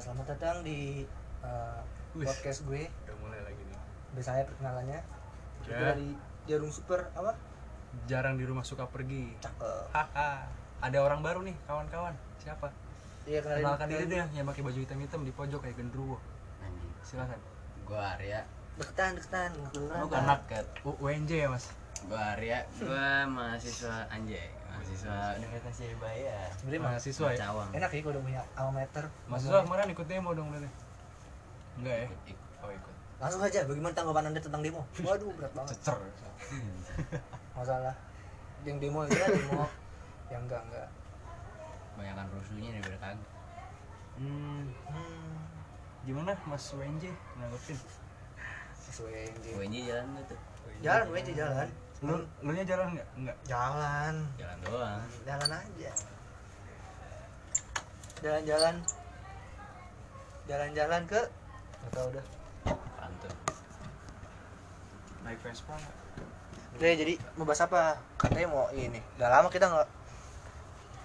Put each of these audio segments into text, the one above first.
selamat datang di uh, Wih. podcast gue. Udah mulai lagi nih. Biasanya perkenalannya. Kita Ya. dari Jarum Super apa? Jarang di rumah suka pergi. Cakep. Haha. Ada orang baru nih, kawan-kawan. Siapa? Iya kenalin. Kenalkan diri deh yang pakai baju hitam-hitam di pojok kayak gendruwo. Anjing. Silakan. Gua Arya. Deketan, deketan. Lu Deketan. anak UNJ ya, Mas? Gua Arya. Gua mahasiswa anjay. Mahasiswa Universitas Jayabaya. Sebenarnya mah Mahasiswa ya. Cawang. enak ya kalau udah punya alma mater. Mahasiswa kemarin ikut demo dong berarti? Enggak ya? Ikut, ikut. Oh, ikut. Langsung aja, bagaimana tanggapan anda tentang demo? Waduh, berat banget. Cecer. Masalah. Yang demo ya demo. Yang enggak enggak. Banyakan rusuhnya daripada kagak. Hmm, Hmm. gimana Mas UNJ nanggepin? Sesuai yang di. UNJ jalan gak tuh? Jalan, aja jalan. Lu lu nya jalan enggak? Enggak. Jalan. Jalan doang. Jalan aja. Jalan-jalan. Jalan-jalan ke Gak tau udah. Pantun. Naik Vespa enggak? Oke, jadi mau bahas apa? Katanya mau ini. Udah lama kita nggak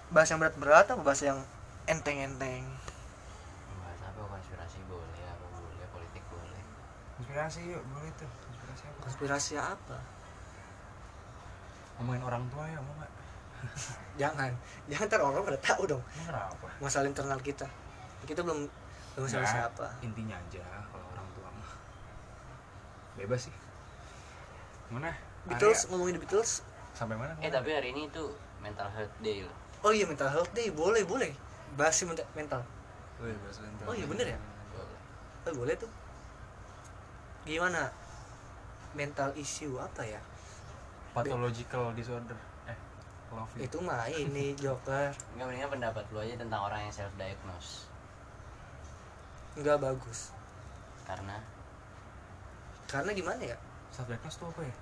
bahas yang berat-berat apa bahas yang enteng-enteng. Bahas apa konspirasi boleh, apa boleh, politik boleh. Inspirasi yuk, boleh tuh. Inspirasi apa? Konspirasi apa? Ngomongin orang tua ya, mau? Jangan, jangan ntar orang pada tahu dong kenapa? masalah internal kita. Kita belum belum sama siapa. Intinya aja kalau orang tua mah. Bebas sih. Mana? Beatles Arya, ngomongin The Beatles. sampai mana? Eh tapi hari ini tuh mental health day loh. Oh iya mental health day boleh boleh. Bahas sih mental. mental. Oh iya, bahas mental. Oh iya bener ya. Boleh. Oh boleh tuh. Gimana? Mental issue apa ya? Pathological disorder. Eh. Itu mah ini Joker. Enggak mendingan pendapat lu aja tentang orang yang self diagnose. Nggak bagus. Karena Karena gimana ya? Self diagnose tuh apa ya?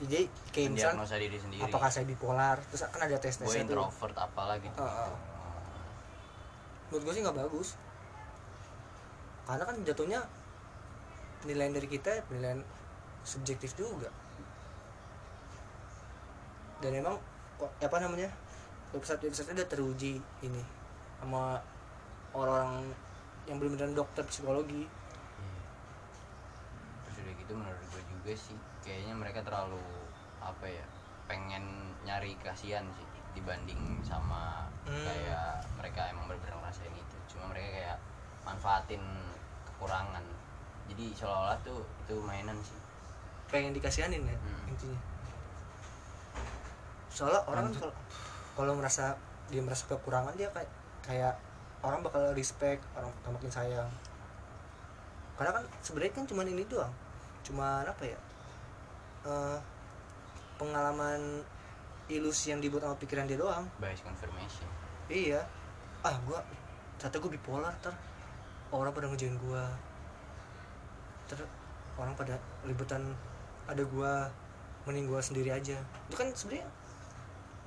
Jadi kayak misal diri sendiri. apakah saya bipolar terus kan ada tes tesnya tuh introvert apalah gitu. Ah, ah. menurut gue sih nggak bagus karena kan jatuhnya penilaian dari kita penilaian subjektif juga dan emang kok apa namanya website website udah teruji ini sama orang yang benar-benar dokter psikologi Iya. Terus udah gitu menurut gue juga sih kayaknya mereka terlalu apa ya pengen nyari kasihan sih dibanding sama Hmm. kayak mereka emang bener-bener ngerasain itu cuma mereka kayak manfaatin kekurangan jadi seolah-olah tuh itu mainan sih pengen dikasihanin ya Hmm. intinya soalnya orang kan kalau kalau merasa dia merasa kekurangan dia kayak kayak orang bakal respect orang bakal makin sayang. Karena kan sebenarnya kan cuman ini doang. Cuman apa ya? Eh, pengalaman ilusi yang dibuat sama pikiran dia doang. Bias confirmation iya. Ah gua ternyata gue bipolar ter orang pada ngejain gua. Ter orang pada libetan ada gua mending gua sendiri aja. Itu kan sebenarnya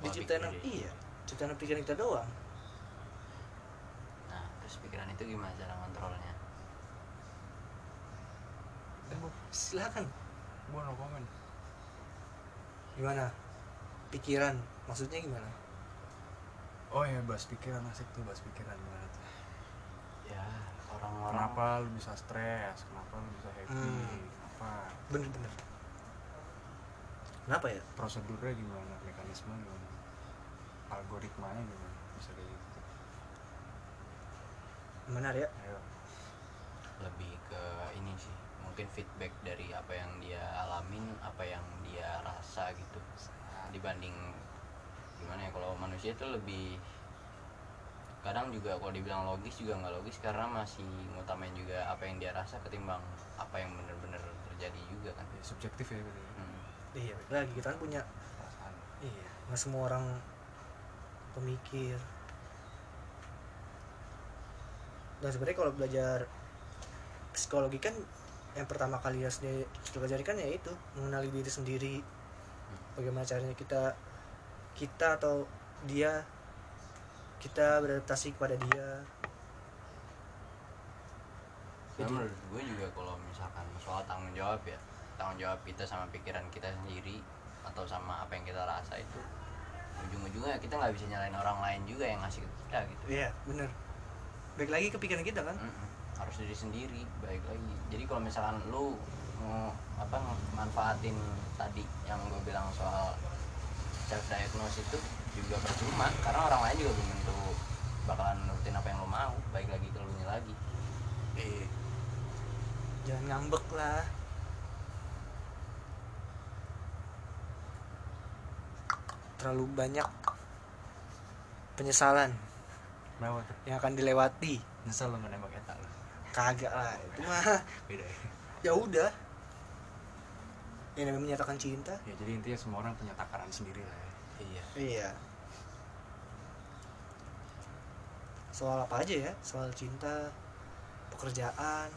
diciptain iya ciptaan pikiran kita doang nah terus pikiran itu gimana cara kontrolnya silakan Gua no comment. gimana pikiran maksudnya gimana Oh iya, bahas pikiran asik tuh, bahas pikiran gimana tuh. ya orang-orang Kenapa lu bisa stres? Kenapa lu bisa happy? Hmm. Kenapa? bener-bener kenapa ya Prosedurnya gimana? Mekanisme gimana? Algoritmanya gimana? Bisa kayak gitu. benar ya Ayo. lebih ke ini sih mungkin feedback dari apa yang dia alamin apa yang dia rasa gitu dibanding gimana ya kalau manusia itu lebih kadang juga kalau dibilang logis juga nggak logis karena masih ngutamain juga apa yang dia rasa ketimbang apa yang bener-bener terjadi juga kan Ya, subjektif ya gitu. ya. Hmm. iya lagi kita kan punya Perasaan. iya nggak semua orang pemikir. Dan sebenarnya kalau belajar psikologi kan yang pertama kali harus dipelajari kan ya itu mengenali diri sendiri. Bagaimana caranya kita kita atau dia kita beradaptasi kepada dia. Jadi- menurut gue juga kalau misalkan soal tanggung jawab ya tanggung jawab kita sama pikiran kita sendiri atau sama apa yang kita rasa itu ujung-ujungnya kita nggak bisa nyalain orang lain juga yang ngasih ke kita gitu. Iya bener. Baik lagi ke pikiran kita kan? Mm-mm. harus diri sendiri baik lagi. Jadi kalau misalkan lu mau apa manfaatin tadi yang gue bilang soal self diagnose itu juga percuma karena orang lain juga belum tentu bakalan nurutin apa yang lo mau. Baik lagi ke lu lagi. Iya. jangan ngambek lah terlalu banyak penyesalan Kenapa tuh? yang akan dilewati. Nyesel lo nembak eta lo. Kagak lah itu mah. Beda ya. Ya udah. Yang namanya menyatakan cinta. Ya jadi intinya semua orang punya takaran sendiri lah ya. Iya. Iya. Soal apa aja ya? Soal cinta pekerjaan.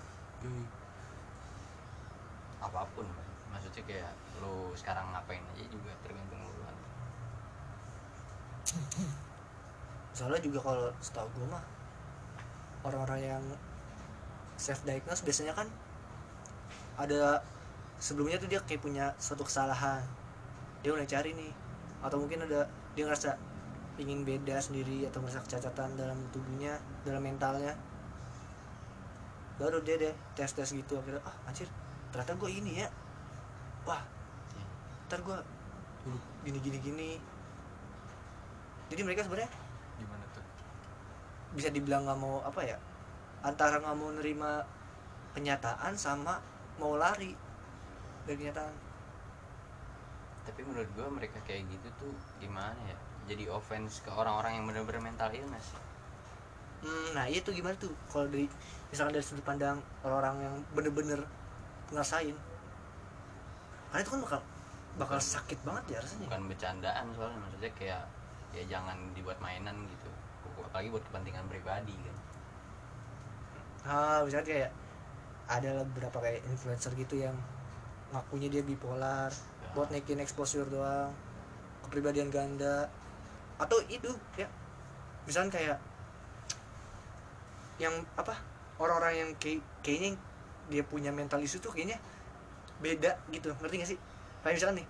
Apa pun maksudnya kayak lu sekarang ngapain aja juga tergantung kan soalnya juga kalau setahu gue mah orang-orang yang self diagnose biasanya kan ada sebelumnya tuh dia kayak punya suatu kesalahan. Dia udah cari nih atau mungkin ada dia ngerasa ingin beda sendiri atau merasa kecacatan dalam tubuhnya dalam mentalnya. Baru dia deh tes tes gitu akhirnya ah anjir ternyata gue ini ya. Wah ntar gue gini gini gini jadi mereka sebenarnya Gimana tuh? bisa dibilang nggak mau apa ya antara nggak mau nerima kenyataan sama mau lari dari kenyataan. Tapi menurut gua mereka kayak gitu tuh gimana ya? Jadi offense ke orang-orang yang benar-benar mental illness Hmm, nah itu gimana tuh? Kalau dari misalkan dari sudut pandang orang-orang yang bener-bener ngerasain karena itu kan bakal bakal Bukan. sakit banget ya rasanya. Bukan bercandaan soalnya maksudnya kayak ya jangan dibuat mainan gitu. Apalagi buat kepentingan pribadi kan. Ah misalnya kayak ada beberapa kayak influencer gitu yang ngakunya dia bipolar Ya. buat naikin exposure doang kepribadian ganda. Atau itu ya misalnya kayak yang apa orang-orang yang kayak kayaknya dia punya mental isu tuh kayaknya beda gitu. Ngerti gak sih? Kayak misalkan nih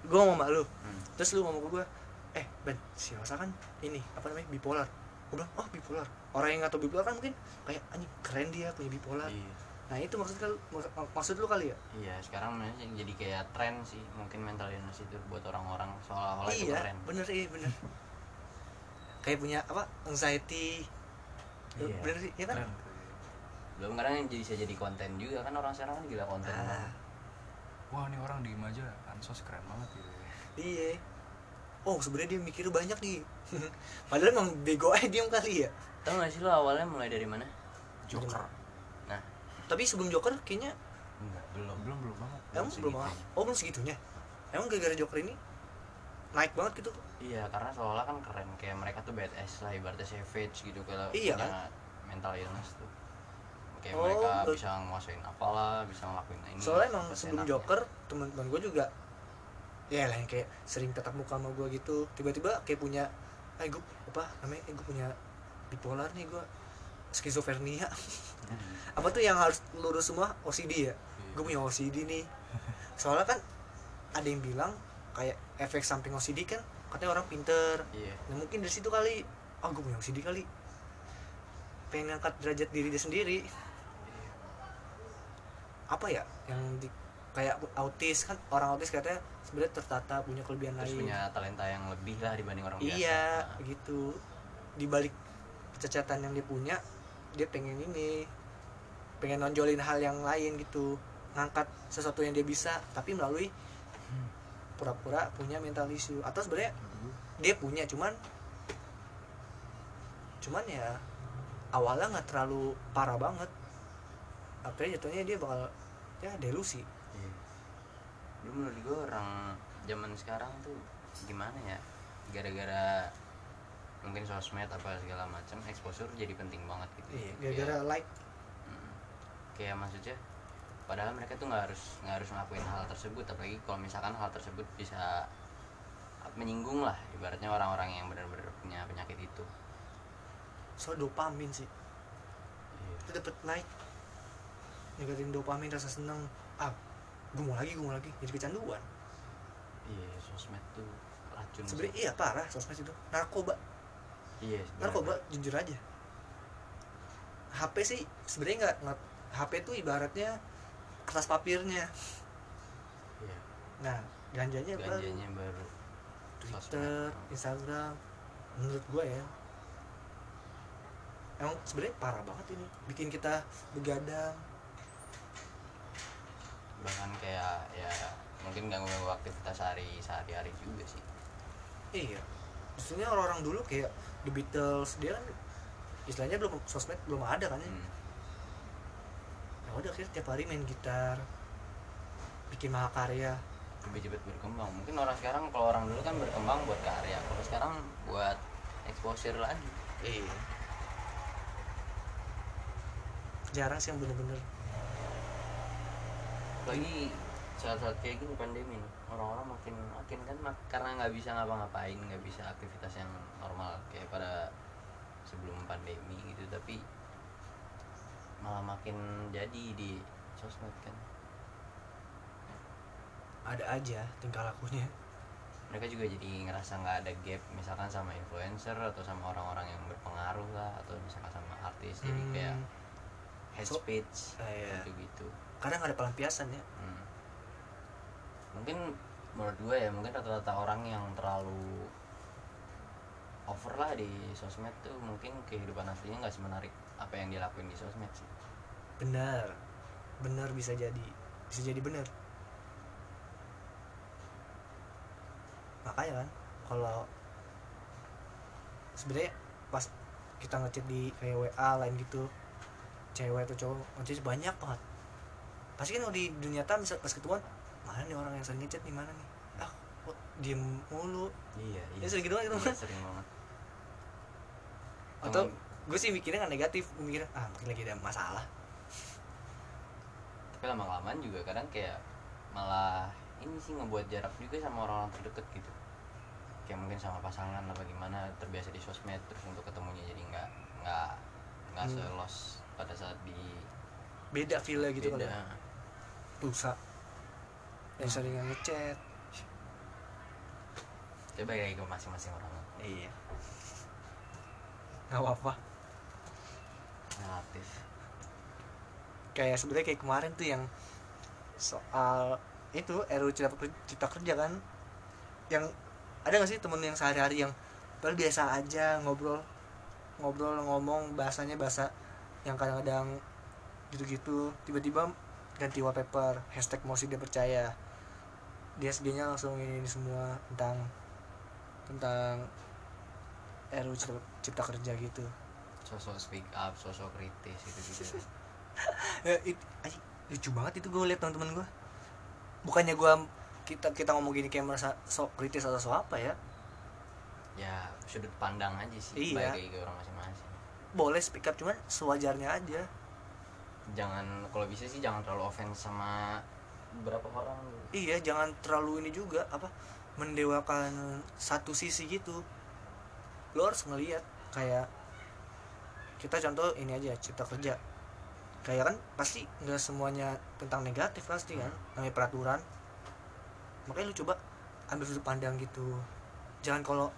gue ngomong sama lu. Hmm. terus lu ngomong ke gue eh Ben si Rosa kan ini apa namanya bipolar. Gue bilang oh bipolar. Orang yang nggak tahu bipolar kan mungkin kayak anjing keren dia punya bipolar. Iya. Nah itu maksud kal mak- maksud lu kali ya? Iya sekarang jadi kayak tren sih mungkin mental illness itu buat orang-orang seolah-olah itu iya keren. bener iya bener. Kayak punya apa anxiety. Iya. bener sih ya kan? Keren. Belum kadang yang jadi bisa jadi konten juga kan orang sekarang kan gila konten Ah, banget. Wah ini orang diem aja Ansos keren banget gitu ya. Iya oh sebenarnya dia mikir banyak nih. Padahal emang bego aja diem kali ya. Tau gak sih lo awalnya mulai dari mana? Joker. Nah. Tapi sebelum Joker kayaknya enggak belum. Belum belum banget. Emang belum banget. oh belum segitunya. Emang gara-gara Joker ini naik banget gitu? Iya karena seolah kan keren. Kayak mereka tuh badass lah ibaratnya savage gitu kalau Iya, punya mental illness tuh. Kayak Oh, mereka betul. bisa nguasain apalah bisa ngelakuin ini soalnya emang sebelum Joker teman-teman gue juga ya lah yang kayak sering tetap muka sama gue gitu. Tiba-tiba kayak punya eh gue apa namanya eh gue punya bipolar nih gue skizofrenia. Hmm. apa tuh yang harus lurus semua? OCD ya? Iya. gue punya OCD nih. Soalnya kan ada yang bilang kayak efek samping OCD kan katanya orang pinter. Iya. Nah mungkin dari situ kali ah gue punya OCD kali. Pengen ngangkat derajat diri dia sendiri. Apa ya yang di, kayak autis kan orang autis katanya sebenarnya tertata punya kelebihan terus lain. punya talenta yang lebih lah dibanding orang biasa. Iya Nah, gitu. Di balik kecacatan yang dia punya dia pengen ini pengen nonjolin hal yang lain gitu. Ngangkat sesuatu yang dia bisa tapi melalui pura-pura punya mental issue. Atau sebenarnya dia punya cuman cuman ya awalnya nggak terlalu parah banget. Akhirnya jatuhnya dia bakal ya delusi Iya. Lu menurut gue orang zaman sekarang tuh gimana ya? Gara-gara mungkin sosmed apa segala macam exposure jadi penting banget gitu. iya gara-gara like Mm. kayak maksudnya padahal mereka tuh nggak harus nggak harus ngelakuin hal tersebut apalagi kalau misalkan hal tersebut bisa menyinggung lah ibaratnya orang-orang yang benar-benar punya penyakit itu soal dopamin sih itu dapet like ningkatin dopamin rasa seneng ah gue mau lagi gue mau lagi. Jadi kecanduan. Iya sosmed tuh racun sebenarnya iya parah sosmed itu. Narkoba. Iya narkoba jujur aja. HP sih sebenarnya nggak HP tuh ibaratnya kertas papirnya. Iya. nah ganjanya baru ganjanya baru. Twitter Sosmed. Instagram. Menurut gue ya. Emang sebenarnya parah banget ini. Bikin kita begadang bahkan kayak ya mungkin ganggu aktivitas sehari sehari-hari juga sih. Iya. Maksudnya orang-orang dulu kayak The Beatles dia kan istilahnya belum sosmed belum ada kan ya? Hmm. ya udah akhirnya tiap hari main gitar bikin mahakarya. Lebih cepat berkembang. Mungkin orang sekarang kalau orang dulu kan berkembang buat karya. Kalau sekarang buat exposure lagi. Iya. Jarang sih yang bener-bener lagi saat-saat kayak gini pandemi orang-orang makin makin kan mak- karena nggak bisa ngapa-ngapain nggak bisa aktivitas yang normal kayak pada sebelum pandemi gitu. Tapi malah makin jadi di sosmed kan. Ada aja tingkah lakunya. Mereka juga jadi ngerasa nggak ada gap misalkan sama influencer atau sama orang-orang yang berpengaruh lah atau misalkan sama artis. Jadi Hmm. kayak head So- speech Ah, iya. gitu. Gitu kadang ada pelampiasan ya. Hmm. mungkin menurut gue ya mungkin rata-rata orang yang terlalu over lah di sosmed tuh mungkin kehidupan aslinya nggak semenarik apa yang dia lakuin di sosmed sih. Benar. Benar bisa jadi. Bisa jadi benar. Makanya kan kalau sebenarnya pas kita ngechat di kayak WA lain gitu cewek atau cowok ngechat banyak banget. Pasti kan kalau di dunia nyata misal pas ketemuan mana nih orang yang sering ngechat nih mana nih? Ah kok diem mulu. Iya Ya, sering gitu banget, iya, teman. sering banget. Atau gue sih mikirnya nggak negatif mikirnya ah mungkin lagi ada masalah. Tapi lama kelamaan juga kadang kayak malah ini sih ngebuat jarak juga sama orang-orang terdekat gitu. Kayak mungkin sama pasangan apa gimana terbiasa di sosmed terus untuk ketemunya jadi nggak nggak nggak Hmm. selos pada saat di beda feel gitu beda. kan pulsa yang sering ngechat. Coba kayak ke masing-masing orang. Iya. Nggak apa relatif. Kayak sebenarnya kayak kemarin tuh yang soal itu RUU cipta, Ker- cipta kerja kan? Yang ada gak sih temen yang sehari-hari yang biasa aja ngobrol ngobrol ngomong bahasanya bahasa yang kadang-kadang gitu-gitu tiba-tiba ganti wallpaper hashtag mosi dia percaya. Dia SG nya langsung ini, ini semua tentang tentang RUU cipta, cipta kerja gitu. Sosok speak up sosok kritis gitu gitu. Ya, it, ay, lucu banget itu gue liat teman-teman gue bukannya gue kita kita ngomong gini kayak merasa sok kritis atau sok apa ya? Ya sudut pandang aja sih Iya. ke orang masing-masing boleh speak up cuman sewajarnya aja. Jangan kalau bisa sih jangan terlalu offense sama beberapa orang. Iya jangan terlalu ini juga apa mendewakan satu sisi gitu. Lo harus ngelihat kayak kita contoh ini aja cipta kerja. Kayak kan pasti nggak semuanya tentang negatif pasti kan namanya peraturan. Makanya lu coba ambil sudut pandang gitu. Jangan kalau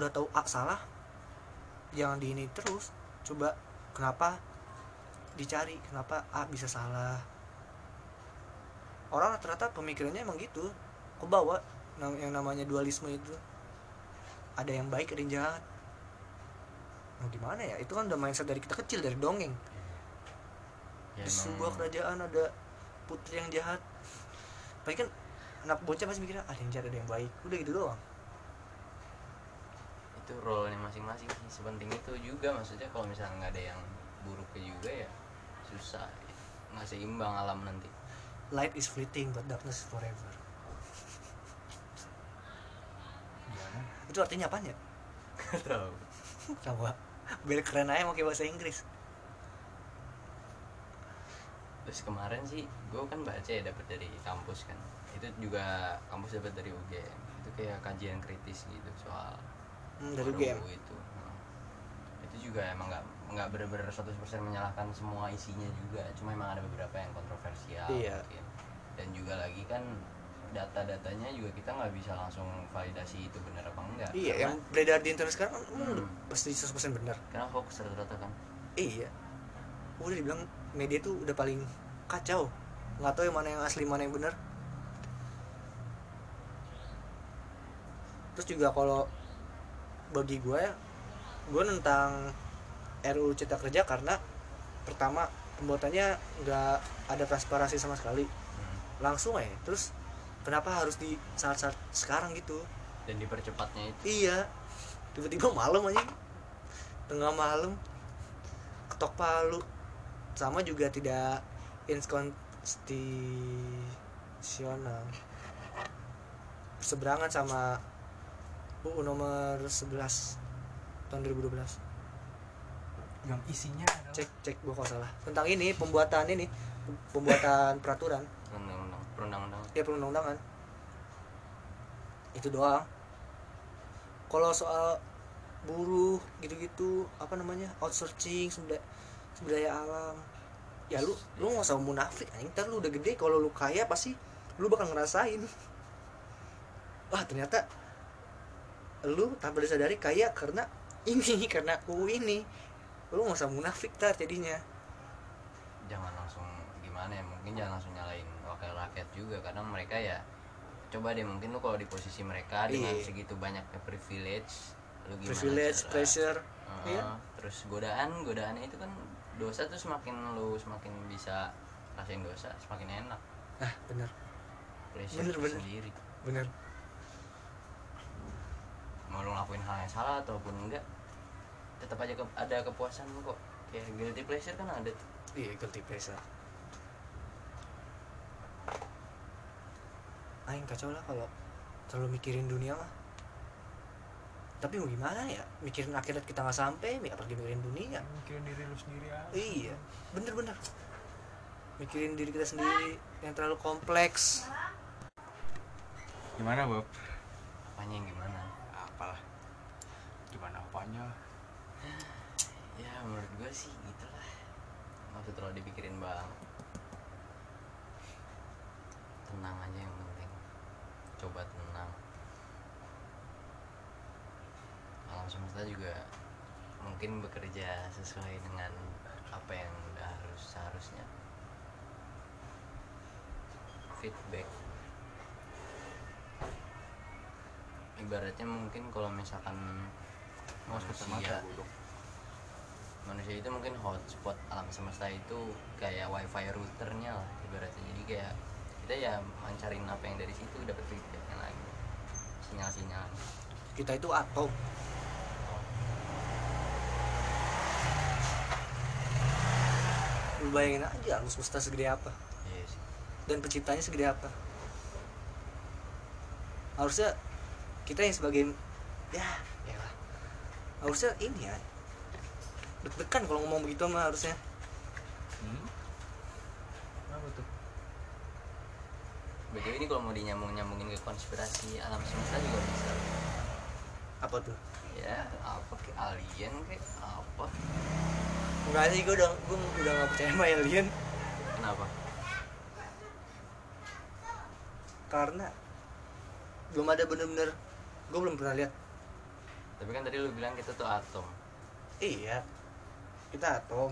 udah tahu A salah jangan di ini terus coba kenapa dicari kenapa A bisa salah? Orang rata-rata pemikirannya emang gitu kebawa nam- yang namanya dualisme itu. Ada yang baik ada yang jahat. Mau gimana ya? Itu kan udah mindset dari kita kecil dari dongeng. Ya, di sebuah kerajaan ada putri yang jahat. Paling kan anak bocah pasti mikirnya ada yang jahat ada yang baik. Udah gitu doang itu role nya masing-masing. Sih sepenting itu juga maksudnya kalau misalnya nggak ada yang buruknya juga ya susah. Nggak seimbang alam nanti. Light is fleeting but darkness is forever. Itu artinya apanya tahu. Sama biar keren aja mau kayak bahasa Inggris. Terus kemarin sih gue kan baca ya dapat dari kampus kan. Itu juga kampus dapat dari UGM itu kayak kajian kritis gitu soal hmm, dari UGM itu. Hmm. itu juga emang nggak nggak bener-bener 100% menyalahkan semua isinya juga. Cuma emang ada beberapa yang kontroversial Iya. mungkin. Dan juga lagi kan data-datanya juga kita nggak bisa langsung validasi itu benar apa enggak. Iya karena, yang beredar di internet sekarang kan Hmm. udah pasti 100% benar karena hoax rata-rata kan. Iya. Udah dibilang media tuh udah paling kacau. Nggak tahu yang mana yang asli mana yang benar terus juga kalau bagi gue ya gue tentang RUU Cipta Kerja karena pertama pembuatannya nggak ada transparansi sama sekali. Hmm. langsung ya terus kenapa harus di saat-saat sekarang gitu? Dan dipercepatnya itu. Iya. Tiba-tiba malam aja. Tengah malam ketok palu. Sama juga tidak inkonstitusional. Seberangan sama UU nomor 11 tahun 2012 yang isinya adalah cek cek gua kalau salah. Tentang ini pembuatan ini pembuatan peraturan. Undang-undang perundang-undang ya perundang-undangan. Itu doang. Kalau soal buruh gitu-gitu apa namanya outsourcing sumber sumber daya alam. Ya lu lu nggak usah munafik anjing. Ntar lu udah gede kalau lu kaya pasti lu bakal ngerasain. Wah ternyata lu tanpa disadari kaya karena ini karena UU ini. Lu nggak usah munafik tar jadinya. Jangan langsung gimana ya mungkin jangan langsung nyalain wakil rakyat juga. Karena mereka ya coba deh mungkin lu kalau di posisi mereka dengan Iya. segitu banyaknya privilege lu gimana privilege cara- pressure. Heeh, iya. terus godaan godaannya itu kan dosa tuh semakin lu semakin bisa rasain dosa semakin enak. Nah bener. Pressure Bener, bener. sendiri. Bener mau lu ngelakuin hal yang salah ataupun enggak tetap aja ke- ada kepuasan kok kayak guilty pleasure kan ada tuh Iya, guilty pleasure. Aing kacau lah kalau terlalu mikirin dunia mah. Tapi mau gimana ya? Mikirin akhirat kita nggak sampai, mi- apalagi mikirin dunia. mikirin diri lu sendiri aja Iya, bener-bener. Mikirin diri kita sendiri yang terlalu kompleks. gimana Bob apanya yang gimana apalah. Gimana apanya? Ya menurut gue sih gitu lah nggak usah terlalu dipikirin bang. Tenang aja yang penting. Coba tenang. Alam semesta juga mungkin bekerja sesuai dengan apa yang udah harus seharusnya feedback ibaratnya mungkin kalau misalkan manusia manusia itu mungkin hotspot alam semesta itu kayak wifi routernya lah ibaratnya. Jadi kayak kita ya mancarin apa yang dari situ dapat feedbacknya lagi. Sinyal-sinyal. Kita itu atom. Lu bayangin aja alam semesta segede apa? Iya sih. Dan penciptanya segede apa. Harusnya kita yang sebagai ya, ya. Harusnya ini ya. Deg-degan kalau ngomong begitu mah harusnya. hmm? apa tuh BTW ini kalau mau dinyambung nyambungin ke konspirasi alam semesta juga bisa Apa tuh? ya apa ke alien kayak apa Enggak sih, gue udah gue udah gak percaya sama alien kenapa karena belum ada bener-bener gue belum pernah lihat. Tapi kan tadi lu bilang kita tuh atom. Iya. Kita atom.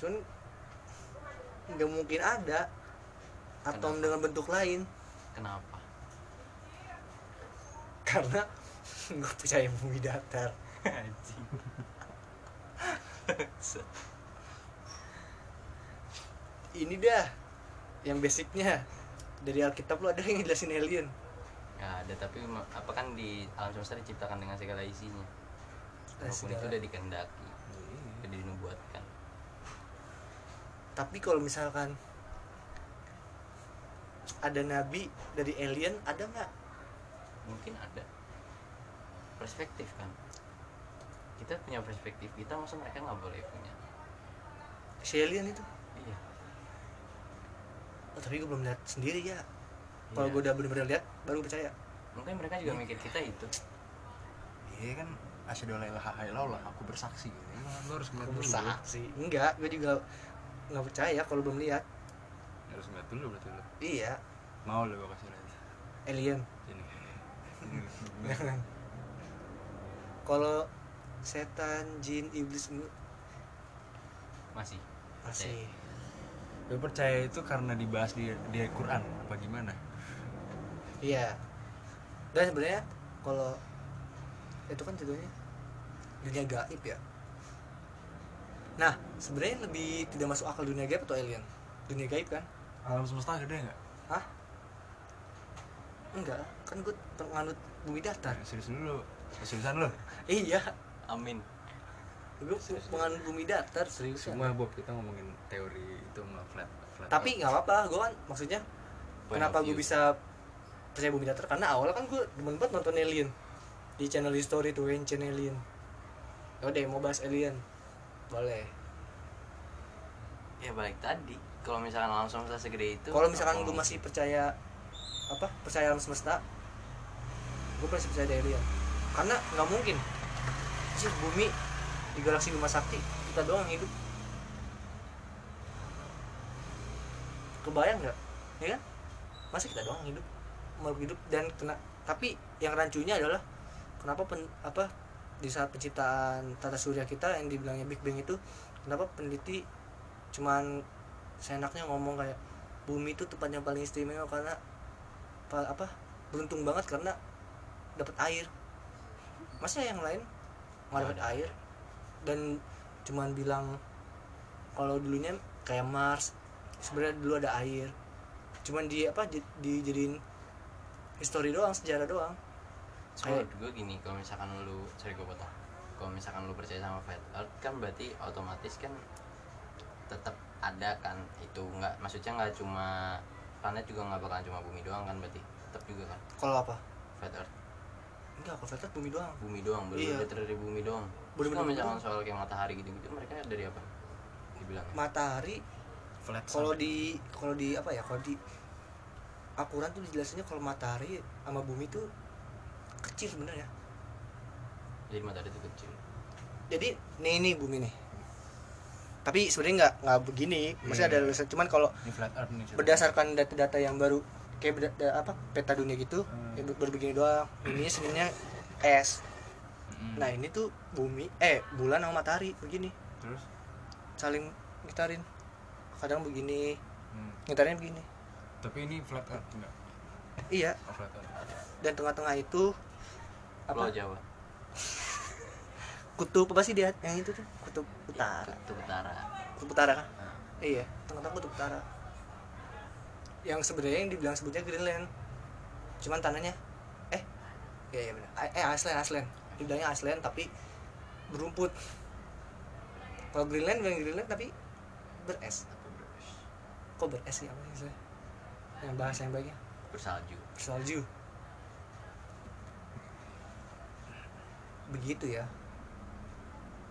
Cuman nggak mungkin ada atom Kenapa? dengan bentuk lain. Kenapa? Karena nggak percaya bumi datar anjing. Ini dah yang basicnya. Dari Alkitab lu ada yang ngejelasin alien nggak ada tapi apa kan di alam semesta diciptakan dengan segala isinya. Walaupun itu udah dikehendaki udah dinubuatkan. Tapi kalau misalkan ada nabi dari alien ada nggak? Mungkin ada. Perspektif kan. Kita punya perspektif kita masa mereka nggak boleh punya. Si alien itu? Iya. Oh, tapi gue belum lihat sendiri ya kalau Iya. gue udah bener-bener lihat baru percaya. Mungkin mereka juga mikir kita itu. Iya kan asyhadu alla ilaha illallah aku bersaksi. Gitu. Lu harus ngeliat dulu. bersaksi. Enggak gue juga nggak percaya kalau belum lihat. Harus ngeliat dulu berarti lu. Iya. Mau lu gua kasih lihat. Alien. Sini kalau setan jin iblis ini masih. Masih. Lu percaya itu karena dibahas di di Quran apa gimana? Iya dan sebenarnya kalau itu kan judulnya dunia gaib ya nah sebenarnya lebih tidak masuk akal dunia gaib atau alien dunia gaib kan Alam semesta gede nggak? Hah? enggak kan gue penganut bumi datar Nah, serius dulu. Seriusan lu? iya amin gue penganut bumi datar serius Semua Bob kita ngomongin teori itu nggak flat. flat tapi nggak apa-apa gue kan maksudnya Point kenapa gue bisa percaya bumi datar. Karena awalnya kan gue demen banget nonton alien. Di channel history tuh channel alien. Yaudah mau bahas alien. Boleh. Ya balik tadi. Kalau misalkan alam semesta segede itu kalau misalkan gue masih percaya apa percaya alam semesta gue masih percaya ada alien. Karena nggak mungkin. Sih bumi di galaksi Bima Sakti kita doang yang hidup. Kebayang nggak? Ya kan? Masa kita doang yang hidup makhluk hidup dan kena tapi yang rancunya adalah kenapa pen, apa di saat penciptaan tata surya kita yang dibilangnya Big Bang itu kenapa peneliti cuman seenaknya ngomong kayak bumi itu tempat yang paling istimewa karena pa- apa beruntung banget karena dapat air masa yang lain nggak dapat ada. air dan cuman bilang kalau dulunya kayak Mars sebenarnya dulu ada air cuman di apa di, dijadiin history doang sejarah doang. Soalnya menurut gue gini, kalau misalkan lu, sorry gue potong. Kalau misalkan lu percaya sama flat earth kan berarti otomatis kan tetap ada kan itu. Nggak maksudnya nggak cuma planet juga nggak bakalan cuma bumi doang kan berarti. Tetap juga kan? Kalau apa? Flat earth. Enggak kalau flat earth bumi doang. Bumi doang Iya. bener-bener dari bumi doang. Terus kalau misalkan soal kayak matahari gitu-gitu mereka dari apa? Dibilang matahari Flat kalau di kalau di apa ya kalau di Al-Quran tuh dijelasinnya kalau matahari sama bumi tuh kecil sebenarnya. Jadi matahari itu kecil. Jadi nih ini bumi nih. Tapi sebenarnya nggak nggak begini. Masih ada Iya. lurusan cuman kalau berdasarkan data-data yang baru kayak apa peta dunia gitu Hmm. ya baru begini doang. Ini sebenarnya es. Mm-mm. nah ini tuh bumi eh bulan sama matahari begini. Terus? Saling ngitarin. Kadang begini hmm. ngitarin begini tapi ini flat earth enggak? iya. Oh, flat earth. dan tengah-tengah itu Pulau apa Jawa. Kutub apa sih dia? Yang itu tuh? Kutub utara. Kutub Utara. Kutub utara kan Nah, iya tengah-tengah kutub utara. Yang sebenarnya yang dibilang sebutnya Greenland. Cuman tanahnya eh iya iya benar. Eh Iceland Iceland. Dibilangnya Iceland tapi berumput. Kalau Greenland bilang Greenland tapi beres kok beres sih apa sih yang bahasa yang baiknya? Bersalju. Bersalju. Begitu ya.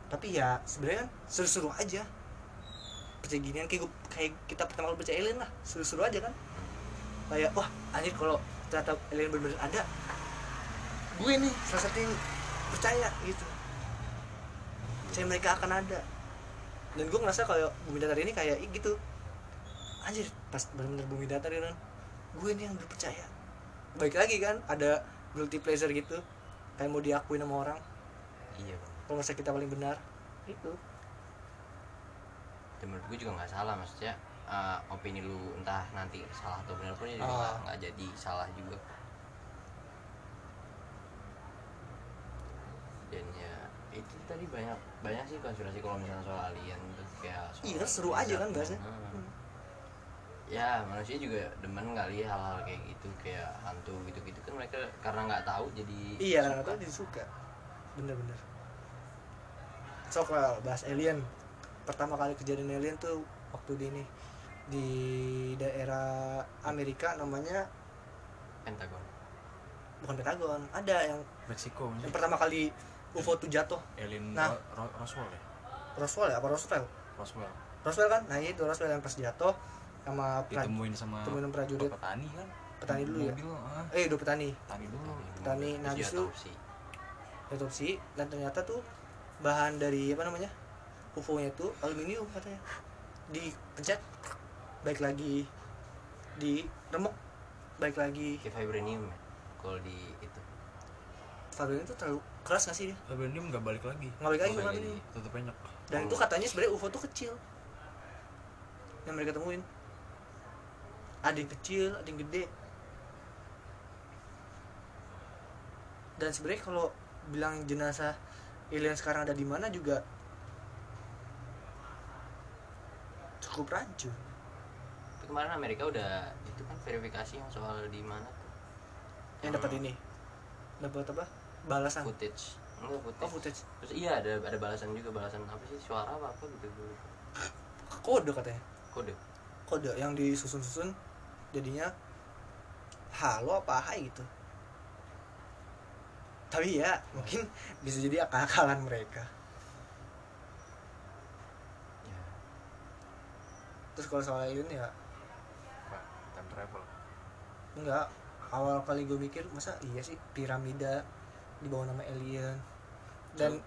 Tapi ya sebenarnya kan seru-seru aja. Percaya ginian kayak, kayak kita pertama kali percaya alien lah. Seru-seru aja kan. Kayak wah anjir kalau ternyata alien bener-bener ada gue nih salah satu yang percaya gitu. Percaya mereka akan ada. Dan gue ngerasa kalau bumi datar ini kayak gitu anjir pas bener-bener bumi datar ya kan gue nih yang udah percaya baik lagi kan ada guilty pleasure gitu. Kayak mau diakuin sama orang. Iya bang. Kalau ngerasa kita paling benar. Itu. Dan menurut gue juga nggak salah maksudnya eh, opini lu entah nanti salah atau benar pun ya juga Ah. nggak- jadi salah juga. Dan ya itu tadi banyak banyak sih konspirasi kalau misalnya soal alien terus kayak soal Iya, seru aja kan bahasnya. Hmm. Ya manusia juga demen kali hal-hal kayak gitu kayak hantu gitu-gitu kan mereka karena nggak tahu jadi iya karena tuh jadi suka. Bener-bener. Sok lah bahas alien. Pertama kali kejadian alien tuh waktu di ini di daerah Amerika namanya Pentagon. Bukan Pentagon ada yang Meksiko yang pertama kali UFO tuh jatuh. Alien Nah. Ro- Roswell ya? Roswell ya apa Roswell? Roswell. Roswell kan? Nah itu Roswell yang pas jatuh sama ditemuin sama temuin sama prajurit. petani kan? Petani dulu ya? Mobil ah, eh udah petani. Petani dulu. Petani, nah, justru- diotopsi. otopsi. Dan ternyata tuh bahan dari apa namanya UFO nya itu aluminium katanya. Dipencet baik lagi di remuk baik lagi kayak vibranium ya kalau di itu. Vibranium itu terlalu keras gak sih dia? Vibranium nggak balik lagi. Nggak balik lagi vibranium. tetep enyek. Dan itu katanya sebenarnya UFO tuh kecil yang mereka temuin ada yang kecil ada yang gede. Dan sebenarnya kalau bilang jenazah alien sekarang ada di mana juga cukup rancu. Tapi kemarin Amerika udah itu kan verifikasi yang soal di mana tuh? Yang dapat ini. Dapat apa? Balasan. Footage. Enggak footage. oh footage. Terus iya ada ada balasan juga balasan apa sih? Suara apa apa gitu gitu. Kode katanya. Kode. Kode yang disusun-susun jadinya halo apa hai? gitu. Tapi ya mungkin bisa jadi akal-akalan mereka. Ya. Terus kalau soal alien ya? Apa? time travel. Enggak awal kali gue mikir masa iya sih piramida di bawah nama alien? Dan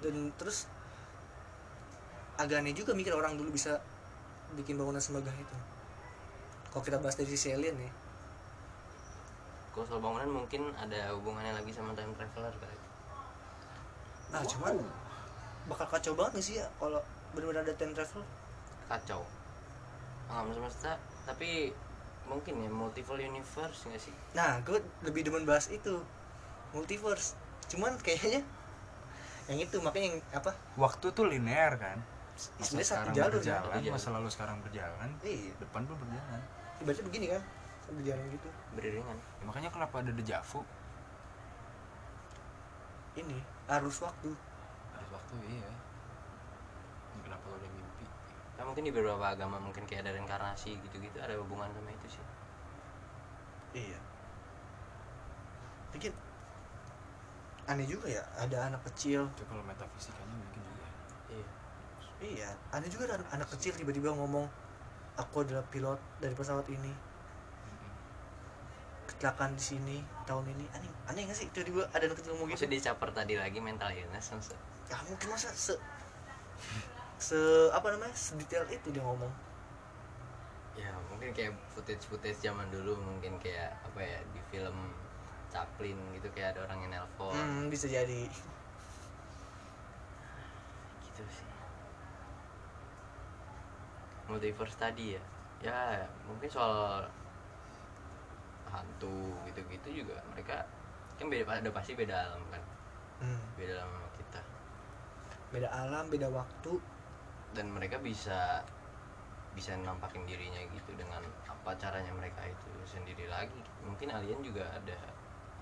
dan terus agak aneh juga mikir orang dulu bisa bikin bangunan semegah itu kalau kita bahas dari sisi alien ya kalau soal bangunan mungkin ada hubungannya lagi sama time traveler kali. Nah cuman bakal kacau banget nih sih ya kalau benar-benar ada time travel kacau. Alam semesta tapi mungkin ya multiple universe nggak sih? Nah gue lebih demen bahas itu. Multiverse. Cuman kayaknya yang itu makanya yang apa? Waktu tuh linear kan. Masa sebenarnya satu sekarang jalur ya berjalan jalur. masa lalu sekarang berjalan iya. depan pun berjalan ibaratnya begini kan sambil jalan gitu. Beriringan. Ya, makanya kenapa ada dejavu ini arus waktu. Ada waktu iya. Kenapa lo udah mimpi? Kan mungkin di beberapa agama mungkin kayak ada reinkarnasi gitu-gitu ada hubungan sama itu sih. Iya. Mungkin aneh juga ya ada anak kecil. Itu kalau metafisikanya mungkin iya. Iya. Iya aneh juga ada anak kecil tiba-tiba ngomong aku adalah pilot dari pesawat ini. Kecelakaan di sini tahun ini. Aneh aneh nggak sih? Tiba-tiba ada anak ngomong gitu. Maksudnya dicaper tadi lagi mental illness maksud ya mungkin masa se se apa namanya? Sedetail itu dia ngomong. Ya mungkin kayak footage footage zaman dulu mungkin kayak apa ya di film Chaplin gitu kayak ada orang yang nelpon. Hmm, bisa jadi. Gitu sih multiverse tadi ya. Ya mungkin soal hantu gitu-gitu juga mereka kan beda ada pasti beda alam kan? Hmm, beda alam sama kita. Beda alam beda waktu. Dan mereka bisa bisa nampakin dirinya gitu dengan apa caranya mereka itu sendiri lagi. Mungkin alien juga ada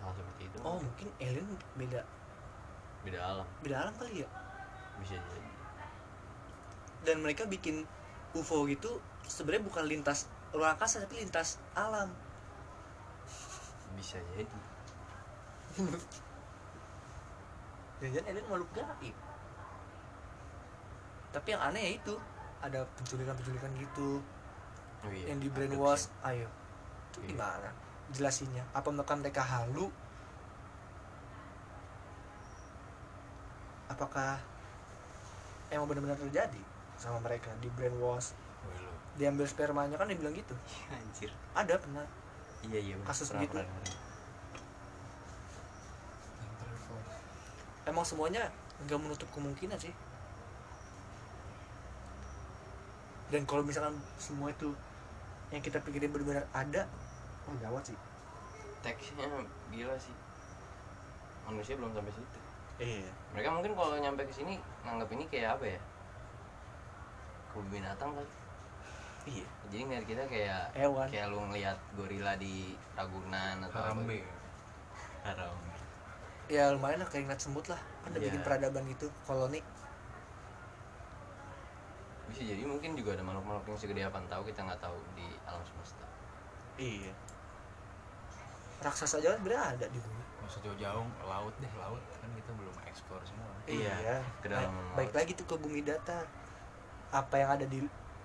hal seperti itu. Oh mungkin alien beda. Beda alam. Beda alam kali ya? Bisa jadi. Dan mereka bikin UFO gitu sebenarnya bukan lintas luar angkasa tapi lintas alam. Bisa jadi. Dan alien makhluk gaib. Tapi yang aneh ya itu ada penculikan-penculikan gitu oh, iya. yang di brainwash. ayo itu Iya. gimana? Jelasinnya. Apa mereka mereka halu? Apakah emang benar-benar terjadi sama mereka di brainwash. Wih, lo diambil spermanya kan dia bilang gitu anjir. Ada pernah. Iya iya bener. Kasus travel emang semuanya nggak menutup kemungkinan sih. Dan kalau misalkan semua itu yang kita pikirin benar-benar ada oh gawat sih. Teksnya gila sih. Manusia belum sampai situ. Iya. Mereka mungkin kalau nyampe ke sini nganggap ini kayak apa ya kebun binatang kali iya. Jadi ngeliat kita kayak Hewan. kayak lu ngeliat gorila di Ragunan atau apa Harambe gitu. haram ya lumayan lah kayak ngeliat semut lah. Kan udah Iya. bikin peradaban gitu koloni. Bisa jadi mungkin juga ada makhluk-makhluk yang segede apa tahu kita nggak tahu di alam semesta. Iya. Raksasa aja kan sebenarnya ada di bumi. Nggak usah jauh-jauh laut deh laut. Kan kita belum eksplor semua. Iya, ke dalam Baik- laut. baik lagi tuh ke bumi datar apa yang ada di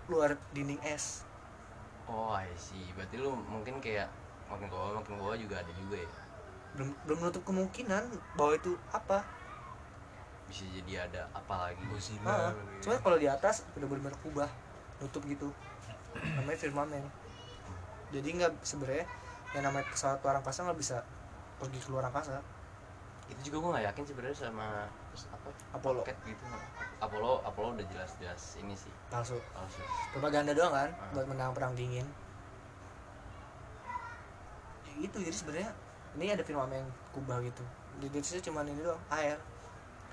luar dinding es. Oh I see. Berarti lu mungkin kayak makin ke bawah makin ke bawah juga ada juga ya? Belum belum menutup kemungkinan bahwa itu apa. Bisa jadi ada apa lagi? Ah, kali ya. cuma kalau di atas udah benar-benar kubah nutup gitu. Namanya firmamen jadi nggak sebenarnya yang namanya pesawat luar angkasa nggak bisa pergi ke luar angkasa itu juga gue nggak yakin sebenarnya sama apa Apollo. gitu Apollo Apollo udah jelas-jelas ini sih. Palsu. Palsu. Propaganda doang kan Ah. buat menang perang dingin. Ya gitu jadi sebenarnya ini ada film yang kubah gitu. Di Indonesia cuman ini doang air.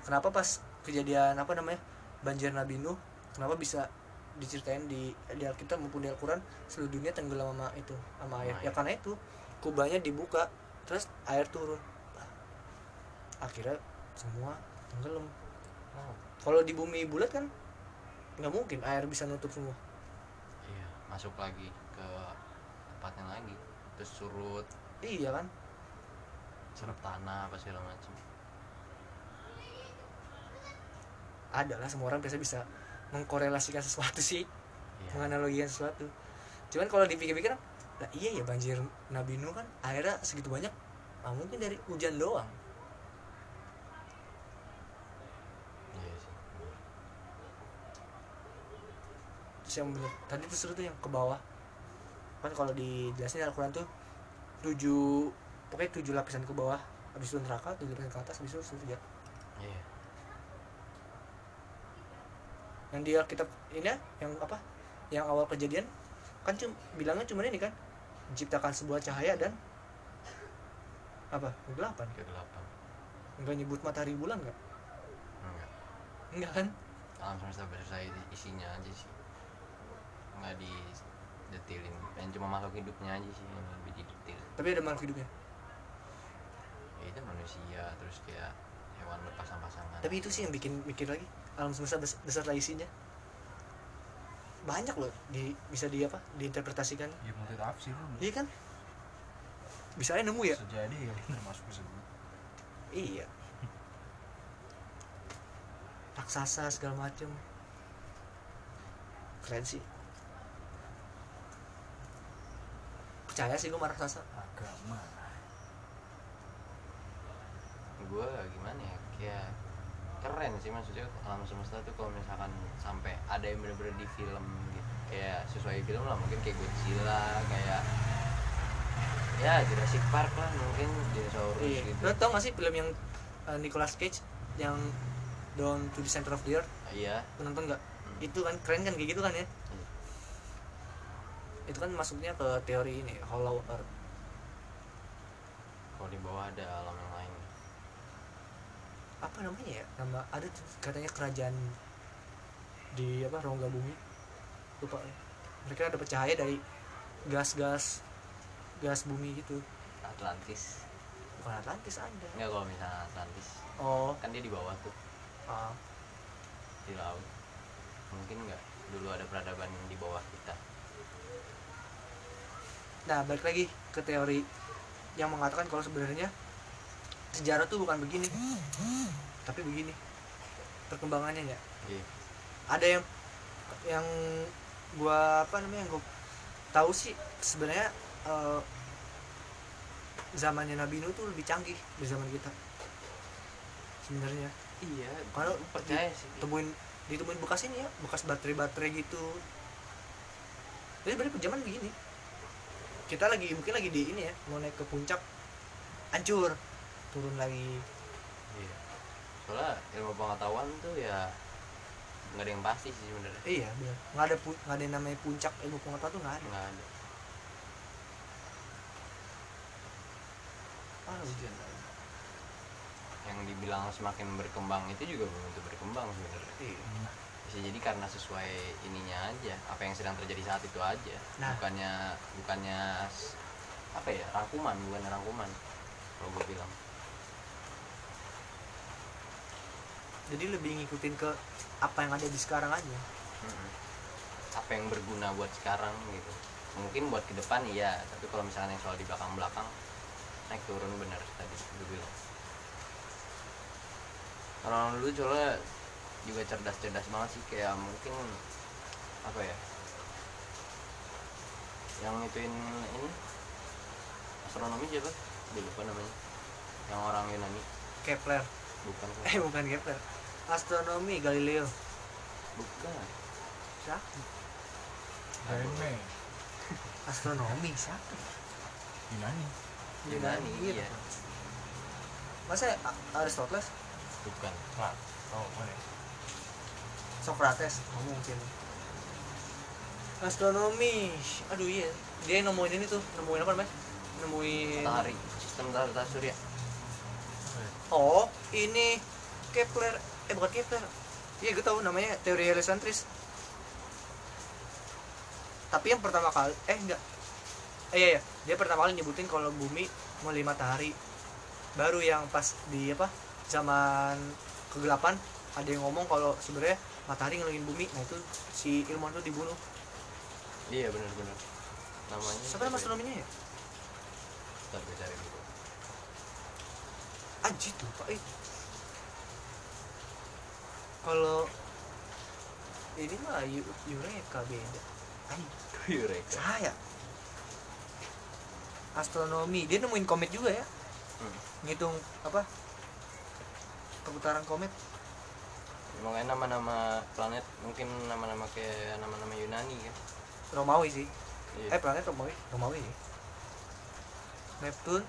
Kenapa pas kejadian apa namanya banjir Nabi Nuh kenapa bisa diceritain di di Alkitab maupun di Al-Quran seluruh dunia tenggelam sama itu sama air. Ya air. karena itu kubahnya dibuka terus air turun akhirnya semua tenggelam. Oh kalau di bumi bulat kan nggak mungkin air bisa nutup semua. Iya masuk lagi ke tempatnya lagi. Terus surut. Iya kan? Serap tanah apa segala macam ada lah semua orang biasa bisa mengkorelasikan sesuatu sih. Iya. Menganalogikan sesuatu. Cuman kalau dipikir-pikir lah iya ya banjir Nabi Nuh kan airnya segitu banyak. Ah, mungkin dari hujan doang iya sih terus yang bener tadi tuh seru tuh yang ke bawah. Kan kalau dijelasin di Al-Quran tuh tujuh pokoknya tujuh lapisan ke bawah. Habis itu neraka tujuh lapisan ke atas habis itu surga. Iya. Yang di Alkitab ini ya, yang apa? Yang awal kejadian kan cuma bilangnya cuma ini kan menciptakan sebuah cahaya dan apa? Kegelapan? Kegelapan. Enggak nyebut matahari bulan nggak? Enggak enggak kan? Alam semesta beserta isi- isinya aja sih nggak di detailin yang cuma makhluk hidupnya aja sih yang lebih didetail tapi ada makhluk hidupnya? Ya itu manusia terus kayak hewan berpasang-pasangan. Tapi itu sih yang bikin mikir lagi. Alam semesta bes- beserta isinya. Banyak loh di bisa di apa diinterpretasikan. Ya multi tafsir iya kan? Bisa aja nemu ya? Bisa jadi ya termasuk tersebut iya. Raksasa segala macem. Keren sih percaya sih gue sama raksasa agama. Gue gimana ya kayak keren sih maksudnya alam semesta tuh kalau misalkan sampai ada yang bener-bener di film gitu. Kayak sesuai film lah mungkin kayak Godzilla kayak ya Jurassic Park lah mungkin dinosaurus iya. gitu. Lo tau gak sih film yang uh, Nicolas Cage yang Down to the Center of the Earth? Iya. Lu nonton nggak Hmm. itu kan keren kan kayak gitu kan ya. Itu kan masuknya ke teori ini Hollow Earth. Kalau di bawah ada alam yang lain. Apa namanya ya? Nama ada tuh katanya kerajaan di apa rongga bumi. Lupa. Mereka dapat cahaya dari gas-gas gas bumi gitu. Atlantis. Bukan Atlantis ada. Enggak kalau misalnya Atlantis. Oh. Kan dia di bawah tuh. Ah. di laut. Mungkin nggak dulu ada peradaban di bawah kita nah balik lagi ke teori yang mengatakan kalau sebenarnya sejarah tuh bukan begini tapi begini. Perkembangannya ya iya. Ada yang yang gua apa namanya yang gua tahu sih sebenarnya eh, zamannya Nabi Nuh tuh lebih canggih dari zaman kita. Sebenarnya. Iya Kalau percaya sih. temuin ditemuin bekas ini ya bekas baterai baterai gitu. Jadi sebenarnya zaman begini kita lagi mungkin lagi di ini ya mau naik ke puncak hancur turun lagi Iya. Soalnya ilmu pengetahuan tuh ya nggak ada yang pasti sih sebenarnya. iya benar nggak ada nggak ada yang namanya puncak ilmu pengetahuan tuh nggak ada Nggak ada. ah hujan Yang dibilang semakin berkembang itu juga belum tentu berkembang sebenarnya. iya Bisa jadi karena sesuai ininya aja, apa yang sedang terjadi saat itu aja. Nah. Bukannya bukannya apa ya rangkuman, bukan rangkuman. Kalau gue bilang. jadi lebih ngikutin ke apa yang ada di sekarang aja Mm-mm. Apa yang berguna buat sekarang gitu. Mungkin buat ke depan iya, tapi kalau misalnya yang soal di belakang-belakang naik turun benar tadi gue bilang. Orang dulu soalnya juga cerdas-cerdas banget sih kayak mungkin apa ya yang ituin ini astronomi siapa? Gue lupa namanya. Yang orang Yunani. Kepler. Bukan kok. eh bukan Kepler. Astronomi Galileo. Bukan. Siapa? Reme astronomi siapa? Yunani. Yunani gitu. iya. masa A- Aristoteles? Bukan. Lah oh mana Socrates oh, mungkin astronomi. Aduh iya. Dia yang nemuin ini tuh. Nemuin apa namanya? Nemuin matahari. Sistem tata surya. Oh ini Kepler. Eh bukan Kepler. Iya gue tahu namanya teori heliocentris tapi yang pertama kali eh enggak. Eh iya, iya. Dia pertama kali nyebutin kalau bumi melihat matahari. Baru yang pas di apa? Zaman kegelapan ada yang ngomong kalau sebenarnya matahari ngelilingin bumi. Nah itu si ilmuwan itu dibunuh. Iya benar-benar namanya siapa nama astronominya ya? Ntar gue cari dulu. Anjir tuh pak. Eh. kalau ini mah Yu- Eureka beda. Anjir, Eureka saya astronomi. Dia nemuin komet juga ya. Hmm. ngitung apa? Perputaran komet Makanya nama-nama planet mungkin nama-nama kayak nama-nama Yunani kan. Romawi sih. Iya. eh planet Romawi. Romawi? Ya Neptune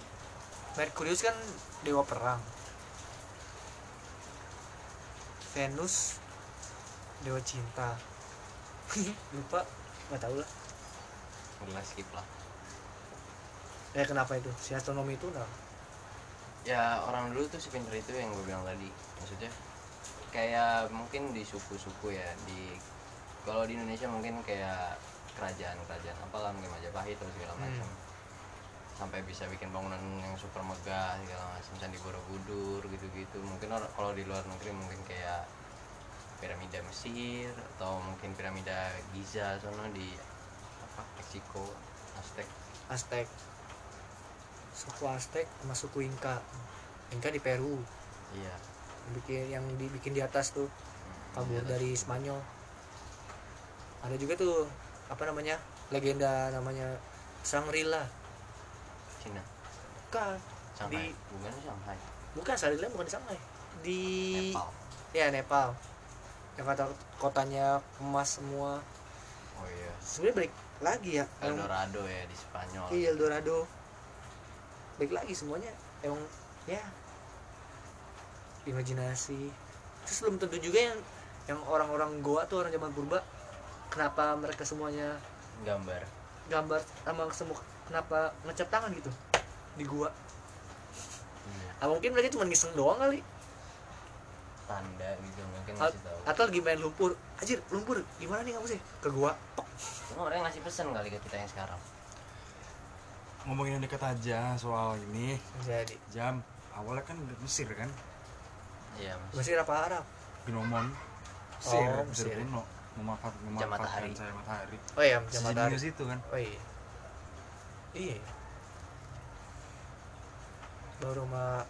Merkurius kan dewa perang. Venus dewa cinta. Lupa. Nggak tahu lah. Udah skip lah. Ya kenapa itu? Si astronomi itu nah ya orang dulu tuh sepinter itu yang gue bilang tadi. Maksudnya kayak mungkin di suku-suku ya di kalau di Indonesia mungkin kayak kerajaan-kerajaan apalah mungkin Majapahit atau segala Hmm. macam. Sampai bisa bikin bangunan yang super megah segala macam Candi Borobudur gitu-gitu. Mungkin kalau di luar negeri mungkin kayak piramida Mesir atau mungkin piramida Giza sono di apa Meksiko Aztec. Aztec. Suku Aztec sama suku Inca. Inca di Peru. Iya bikin yang dibikin di atas tuh. Kabur atas. dari Spanyol. Ada juga tuh apa namanya legenda namanya Shangri-La Cina. Bukan Shanghai. Di- bukan Shanghai. Bukan Shangri-La bukan di Shanghai. Di Nepal. Ya Nepal. Yang kata kotanya emas semua. Oh iya. Sebenarnya balik lagi ya yang Eldorado ya di Spanyol. Iya Eldorado balik lagi semuanya. Emang ya imajinasi. Terus belum tentu juga yang yang orang-orang Goa tuh orang zaman purba kenapa mereka semuanya gambar. gambar sama semua kenapa ngecat tangan gitu di gua. Iya. ah, mungkin mereka cuma ngiseng doang kali. Tanda gitu mungkin A- ngasih tahu. atau lagi main lumpur. Anjir lumpur gimana nih kamu sih? Ke gua. Tok. cuma orang ngasih pesan kali ke kita yang sekarang. Ngomongin yang dekat aja soal ini. Jadi. Jam awalnya kan Mesir kan iya mas. Masih apa Arab? Gnomon Mesir Oh, Mesir Mesir. kuno memanfaat, Jam memanfaatkan matahari. cahaya matahari. Oh iya jam matahari. Sejenius itu kan? Oh iya. Iya. Baru sama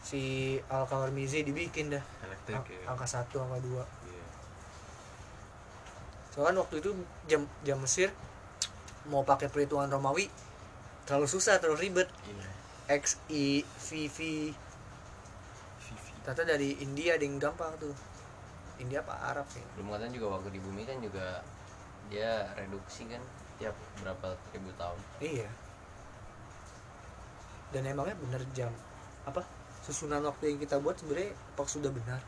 si Al Kawarmizi dibikin dah. Elektrik Ang- ya angka satu angka dua. Iya. soalnya waktu itu jam jam Mesir mau pakai perhitungan Romawi terlalu susah terlalu ribet. Iya. X I V V ternyata dari India ada yang gampang tuh. India apa Arab sih belum katanya juga waktu di bumi kan juga dia reduksi kan tiap berapa ribu tahun. Iya. Dan emangnya bener jam apa susunan waktu yang kita buat sebenarnya apa sudah benar?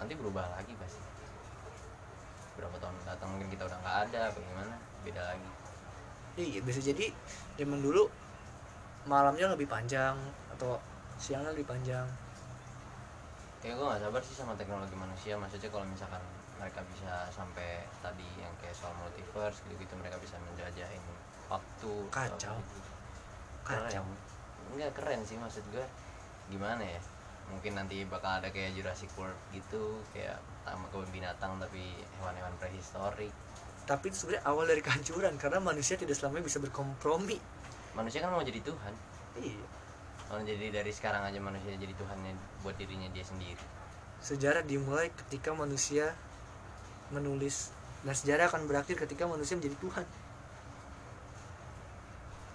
Nanti berubah lagi pasti. Berapa tahun datang mungkin kita udah nggak ada bagaimana beda lagi. Iya bisa jadi zaman dulu malamnya lebih panjang atau siangnya lebih panjang. Kayak gue gak sabar sih sama teknologi manusia. Maksudnya kalau misalkan mereka bisa sampai tadi yang kayak soal multiverse gitu gitu mereka bisa menjajahin waktu Kacau. gitu. kacau. Keren. Enggak keren sih maksud gue gimana ya? Mungkin nanti bakal ada kayak Jurassic World gitu kayak sama kebun binatang tapi hewan-hewan prehistorik. Tapi itu sebenarnya awal dari kehancuran karena manusia tidak selamanya bisa berkompromi. Manusia kan mau jadi Tuhan. Iya kalau jadi dari sekarang aja manusia jadi Tuhannya buat dirinya dia sendiri. Sejarah dimulai ketika manusia menulis dan sejarah akan berakhir ketika manusia menjadi Tuhan.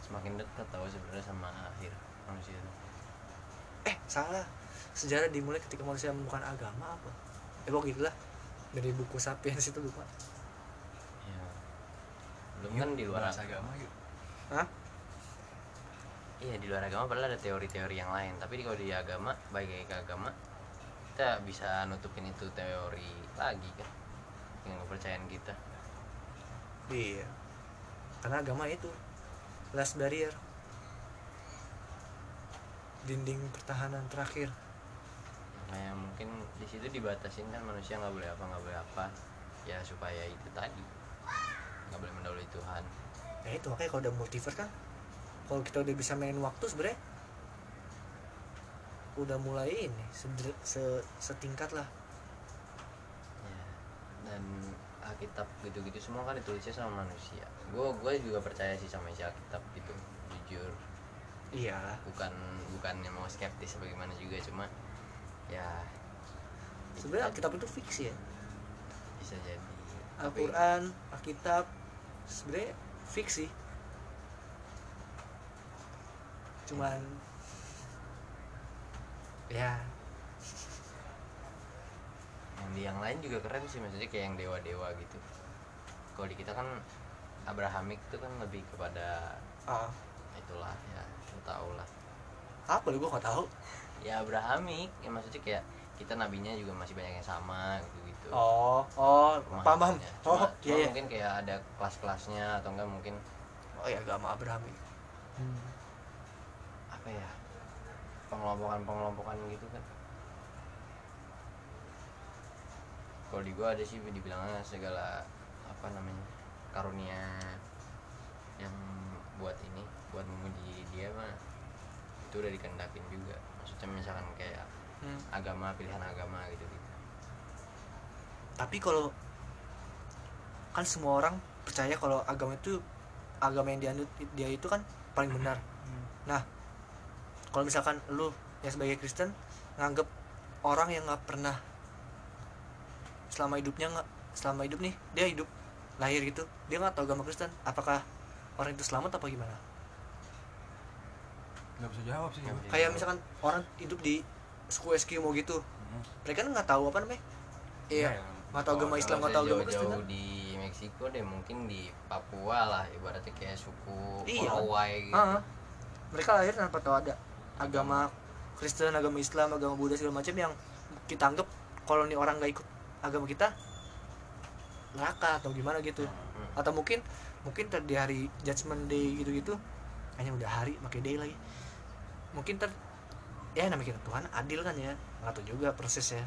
Semakin dekat tahu sebenarnya sama akhir manusia itu. Eh salah. Sejarah dimulai ketika manusia menemukan agama apa? Eh pokoknya gitulah dari buku sapiens itu lupa. Ya belum kan di luar agama yuk. Hah? Iya di luar agama padahal ada teori-teori yang lain. Tapi kalau di agama baik ke agama kita bisa nutupin itu teori lagi kan? Dengan kepercayaan kita. Iya. Karena agama itu last barrier. Dinding pertahanan terakhir. Nah, mungkin di situ dibatasin kan? Manusia nggak boleh apa nggak boleh apa. Ya supaya itu tadi. Nggak boleh mendahului Tuhan. Ya itu. Makanya kalau udah multiverse kan kalau kita udah bisa main waktu sebenarnya udah mulai ini seder- se- setingkat lah. Ya. dan Alkitab gitu-gitu semua kan ditulisnya sama manusia. Gue gue juga percaya sih sama isi Alkitab gitu jujur. Iya. Bukan bukan yang mau skeptis bagaimana juga cuma ya sebenarnya Alkitab itu fiksi ya. Bisa jadi. Al-Quran Alkitab sebenarnya fiksi cuman ya. Yang di yang lain juga keren sih maksudnya kayak yang dewa-dewa gitu. Kalau di kita kan Abrahamik itu kan lebih kepada ah, itulah ya lu tau lah. Apa lu? Gue gak tahu ya Abrahamik ya maksudnya kayak kita nabinya juga masih banyak yang sama gitu gitu oh oh paham paham. oh cuma, iya iya. mungkin kayak ada kelas-kelasnya atau enggak mungkin oh ya agama Abraham hmm. Apa ya? Pengelompokan-pengelompokan gitu kan. Kalau di gua ada sih dibilangnya segala apa namanya karunia yang buat ini buat memuji dia mah itu udah dikendakin juga. Maksudnya misalkan kayak Hmm. agama pilihan agama gitu gitu tapi kalau kan semua orang percaya kalau agama itu agama yang dianut dia itu kan paling benar. Nah kalau misalkan lu yang sebagai Kristen nganggep orang yang nggak pernah selama hidupnya nggak selama hidup nih dia hidup lahir gitu dia nggak tahu agama Kristen apakah orang itu selamat apa gimana nggak bisa jawab sih bisa. kayak misalkan orang hidup di suku Eskimo gitu Hmm. mereka kan nggak tahu apa namanya iya Ya, nggak tahu agama Islam nggak tahu agama Kristen jauh-jauh kan? di Meksiko deh mungkin di Papua lah ibaratnya kayak suku Iya. Hawaii gitu. Ah, mereka lahir tanpa tahu ada agama Kristen, agama Islam, agama Buddha segala macam yang kita anggap kalau nih orang nggak ikut agama kita neraka atau gimana gitu. Hmm. Atau mungkin mungkin ter di hari Judgment Day gitu-gitu hanya udah hari pakai day lagi. Mungkin ter ya namanya kita Tuhan adil kan ya nggak tahu juga prosesnya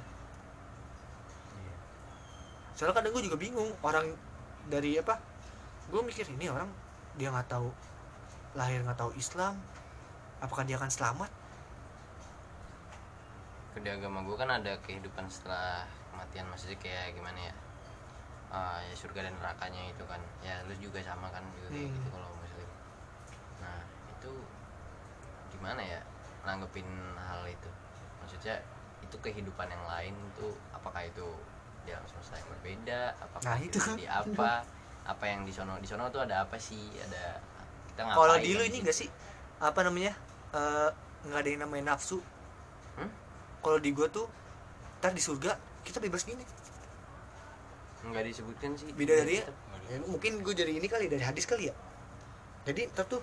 Iya. soalnya kadang gue juga bingung orang dari apa gue mikir ini orang dia nggak tahu lahir nggak tahu Islam apakah dia akan selamat? Di agama gue kan ada kehidupan setelah kematian maksudnya kayak gimana ya? Ah, ya surga dan nerakanya itu kan. Ya lu juga sama kan juga kayak Hmm. gitu kalau muslim. Nah itu gimana ya nanggepin hal itu? Maksudnya itu kehidupan yang lain tuh apakah itu di alam semesta yang berbeda? Apakah Nah, itu kan. di apa? Apa yang di sono? Di sono tuh ada apa sih? Ada kita ngapain kalau di lu kan ini gitu. enggak sih? Apa namanya Eh, nggak ada yang namanya nafsu. Hmm? kalau di gue tuh ntar di surga kita bebas gini. Nggak disebutkan sih. Bidadari ya? Tetap. ya, mungkin gue jadi ini kali dari hadis kali ya. Jadi ntar tuh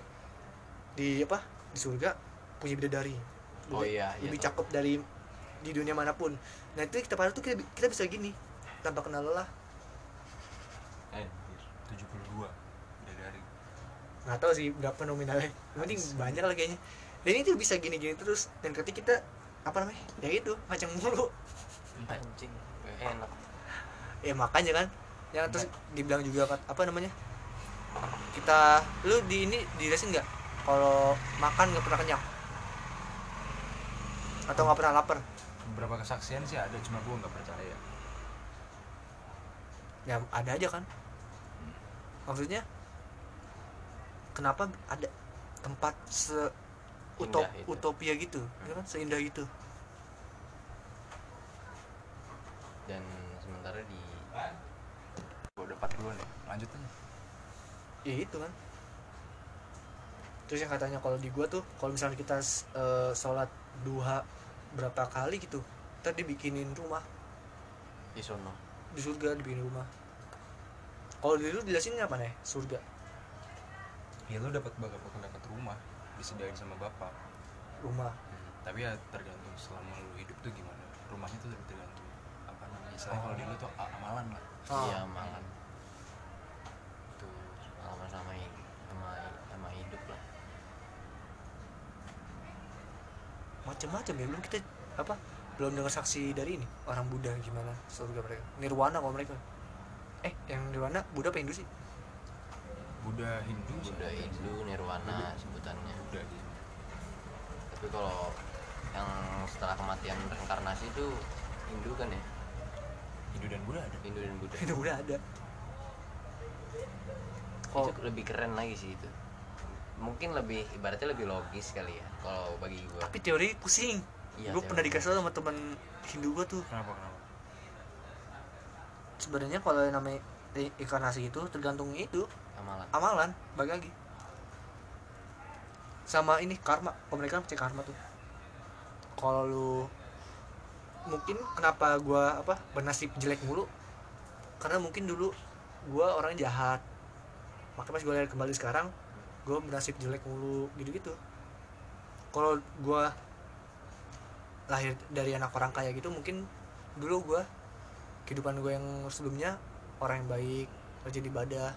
di apa di surga punya bidadari. Oh iya, iya. lebih cakep dari di dunia mana pun. Nah itu kita pada tuh kita, kita bisa gini tanpa kenal lelah. Eh 72 bidadari. Nggak tahu sih berapa nominalnya. Yang penting banyak lah kayaknya dan itu bisa gini-gini terus. Dan ketika kita apa namanya ya itu macam mulu. Anjing enak. Ya makanya kan. Yang terus dibilang juga apa namanya kita lu di ini dijelasin nggak? Kalau makan nggak pernah kenyang? Atau nggak pernah lapar? Beberapa kesaksian sih ada cuma gue nggak percaya. Ya ada aja kan. Maksudnya kenapa ada tempat se utop, itu. utopia gitu ya kan? Seindah itu. Dan sementara di gue udah 40 nih lanjut aja. Ya itu kan. Terus yang katanya kalau di gua tuh kalau misalnya kita eh, sholat duha berapa kali gitu ntar dibikinin rumah. Di sono. Di surga dibikin rumah. Kalau di lu jelasin apa nih surga? Ya lu dapat bakal dapat rumah disediain sama bapak. Rumah. Tapi ya tergantung selama lu hidup tuh gimana. Rumahnya tuh tergantung apa namanya. Istilahnya kalau dulu tuh amalan lah. Ah. iya malam tuh sama sama hidup sama sama hidup lah. Macam-macam ya belum kita apa belum dengar saksi dari ini. Orang Buddha gimana surga mereka. Nirwana kalau mereka. Eh yang Nirwana Buddha apa Hindu sih Buddha Hindu sih. Buddha Hindu Nirwana sebutannya. Buddha. Gitu tapi kalau yang setelah kematian reinkarnasi itu Hindu kan ya? Hindu dan Buddha ada. Hindu dan Buddha. Hindu Buddha ada. Itu oh lebih keren lagi sih itu? Mungkin lebih ibaratnya lebih logis kali ya kalau bagi gue tapi teori pusing. Iya, gue pernah dikasih sama teman Hindu gue tuh. Kenapa kenapa? Sebenarnya kalau yang namanya inkarnasi itu tergantung itu. Amalan. Amalan bagi lagi. Sama ini karma. Mereka percaya karma tuh. Kalau lu mungkin kenapa gua apa bernasib jelek mulu? Karena mungkin dulu gua orangnya jahat. Makanya pas gue lihat kembali sekarang gua bernasib jelek mulu gitu gitu kalau gua lahir dari anak orang kaya gitu mungkin dulu gua kehidupan gue yang sebelumnya orang yang baik rajin ibadah.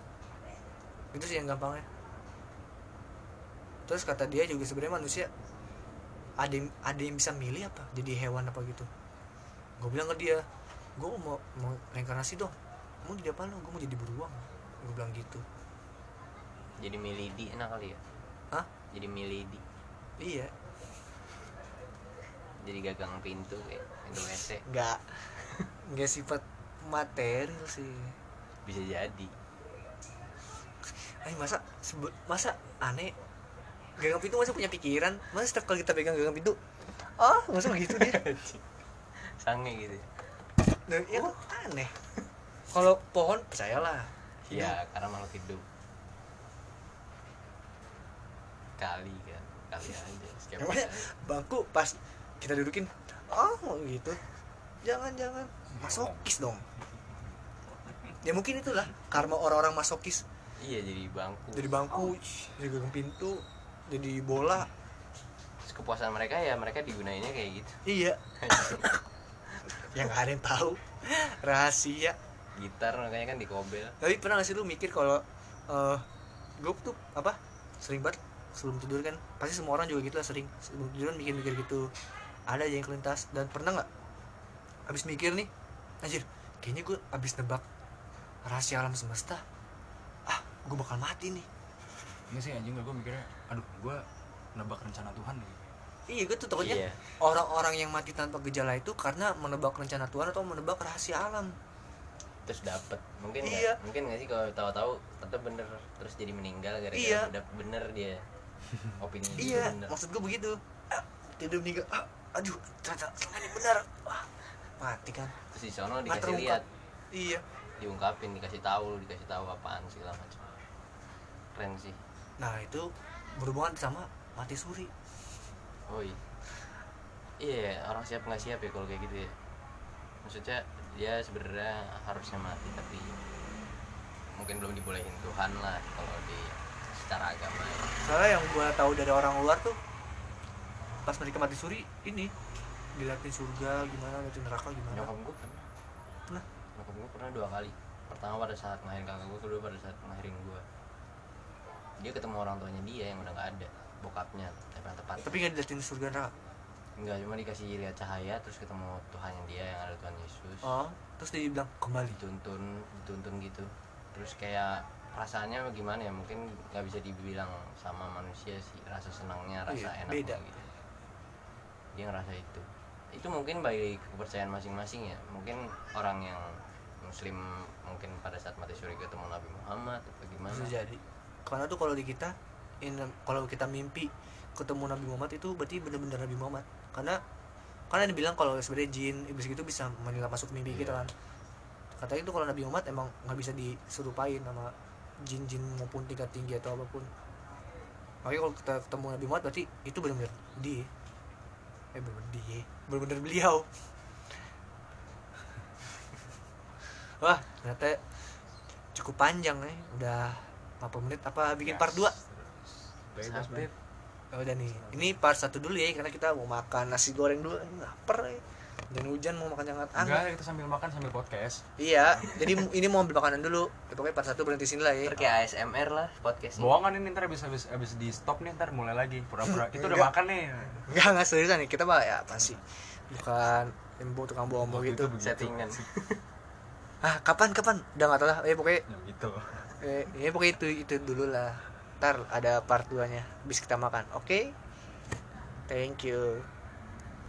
Itu sih yang gampangnya. Terus kata dia juga sebenarnya manusia ada yang, ada yang bisa milih apa? Jadi hewan apa gitu? Gue bilang ke dia gue mau mau reinkarnasi dong. Mau jadi apa lo gue mau jadi beruang gue bilang gitu. Jadi milidi enak kali ya? Hah? jadi milidi iya. Jadi gagang pintu kayak pintu WC nggak. Nggak sifat material sih. Bisa jadi. Eh masa sebe- masa aneh? Gagang pintu masa punya pikiran? Masa setiap kali kita pegang gagang pintu ah masa begitu dia? Sange gitu. Ya. Dan ya kan aneh. Kalau pohon percayalah. Iya karena makhluk hidup. Kali kan kali aja bangku pas kita dudukin oh gitu. Jangan jangan masokis dong. Ya mungkin itulah karma orang-orang masokis. Iya jadi bangku. Jadi bangku jadi gagang pintu jadi bola. Terus kepuasan mereka ya mereka digunainnya kayak gitu. Iya. Yang ada yang tahu. Rahasia. Gitar makanya kan dikobel tapi pernah gak sih lu mikir kalau eh gue tuh apa sering banget sebelum tidur kan pasti semua orang juga gitu lah sering. Sebelum tidur kan mikir-mikir gitu. Ada aja yang kelintas dan pernah nggak? Abis mikir nih anjir kayaknya gue abis nebak rahasia alam semesta. Ah gue bakal mati nih. Enggak sih anjing gue mikirnya aduh gue nebak rencana Tuhan nih. Iya gue tuh takutnya Iya. orang-orang yang mati tanpa gejala itu karena menebak rencana Tuhan atau menebak rahasia alam. Terus dapet. Mungkin nggak? Iya. mungkin nggak sih kalau tahu-tahu tetap bener terus jadi meninggal gara-gara Iya. udah bener dia. Opini iya bener. maksud gue begitu. Ah, tidur meninggal. Ah, aduh ternyata selama ini benar. Wah, mati kan? Terus di sono dikasih lihat. iya. Diungkapin dikasih tahu dikasih tahu apaan segala macam. Keren sih. Nah itu berhubungan sama mati suri. Oh iya iya orang siap nggak siap ya kalau kayak gitu ya. Maksudnya dia sebenarnya harusnya mati tapi mungkin belum dibolehin Tuhan lah kalau di secara agama ya. soalnya yang gua tahu dari orang luar tuh pas mereka mati suri ini diliatin surga gimana liatin neraka gimana? Nyokap gue pernah. Pernah? nyokap gue pernah dua kali. Pertama pada saat ngelahirin kakak gue kedua pada saat ngelahirin gue dia ketemu orang tuanya dia yang udah nggak ada bokapnya tepat tepat. Tapi nggak diliatin surga neraka? Enggak cuma dikasih lihat cahaya terus ketemu Tuhannya dia yang ada Tuhan Yesus. Oh terus dia bilang kembali. Dituntun dituntun gitu. Terus kayak perasaannya gimana ya? Mungkin nggak bisa dibilang sama manusia sih rasa senangnya rasa Iya, enaknya beda. gitu. Dia ngerasa itu itu mungkin bagi kepercayaan masing-masing ya. Mungkin orang yang muslim mungkin pada saat mati suri ketemu Nabi Muhammad atau gimana. Bisa jadi. Karena tuh kalau di kita in, kalau kita mimpi ketemu Nabi Muhammad itu berarti bener-bener Nabi Muhammad. Karena karena dibilang kalau sebenarnya jin iblis gitu bisa menilai masuk mimpi kita Iya. kan. Katanya itu kalau Nabi Muhammad emang nggak bisa diserupain sama jin-jin maupun tingkat tinggi atau apa pun. Makanya kalau kita ketemu Nabi Muhammad berarti itu benar-benar dia eh benar-benar dia benar-benar beliau. Wah ternyata cukup panjang nih. Udah 40 menit? Apa bikin part 2 bebas. Oh, udah nih. Ini part satu dulu ya karena kita mau makan nasi goreng dulu. Lapar ya dan hujan mau makan jangan. Ah enggak kita sambil makan sambil podcast. Iya jadi ini mau ambil makanan dulu. Ya, pokoknya part satu berhenti sini lah ya. Ntar kayak ASMR lah podcast. Bohongan ini ntar habis habis habis di stop nih ntar mulai lagi. Pura-pura. Kita udah makan nih. Enggak enggak seriusan nih. Kita mah ya apa sih? Bukan imbu tukang bohong gitu. itu. Settingan. ah kapan kapan? Udah nggak tahu lah. Eh pokoknya ya gitu. eh, ya pokoknya itu itu dulu lah. Ntar ada part 2 nya habis kita makan. Oke? Thank you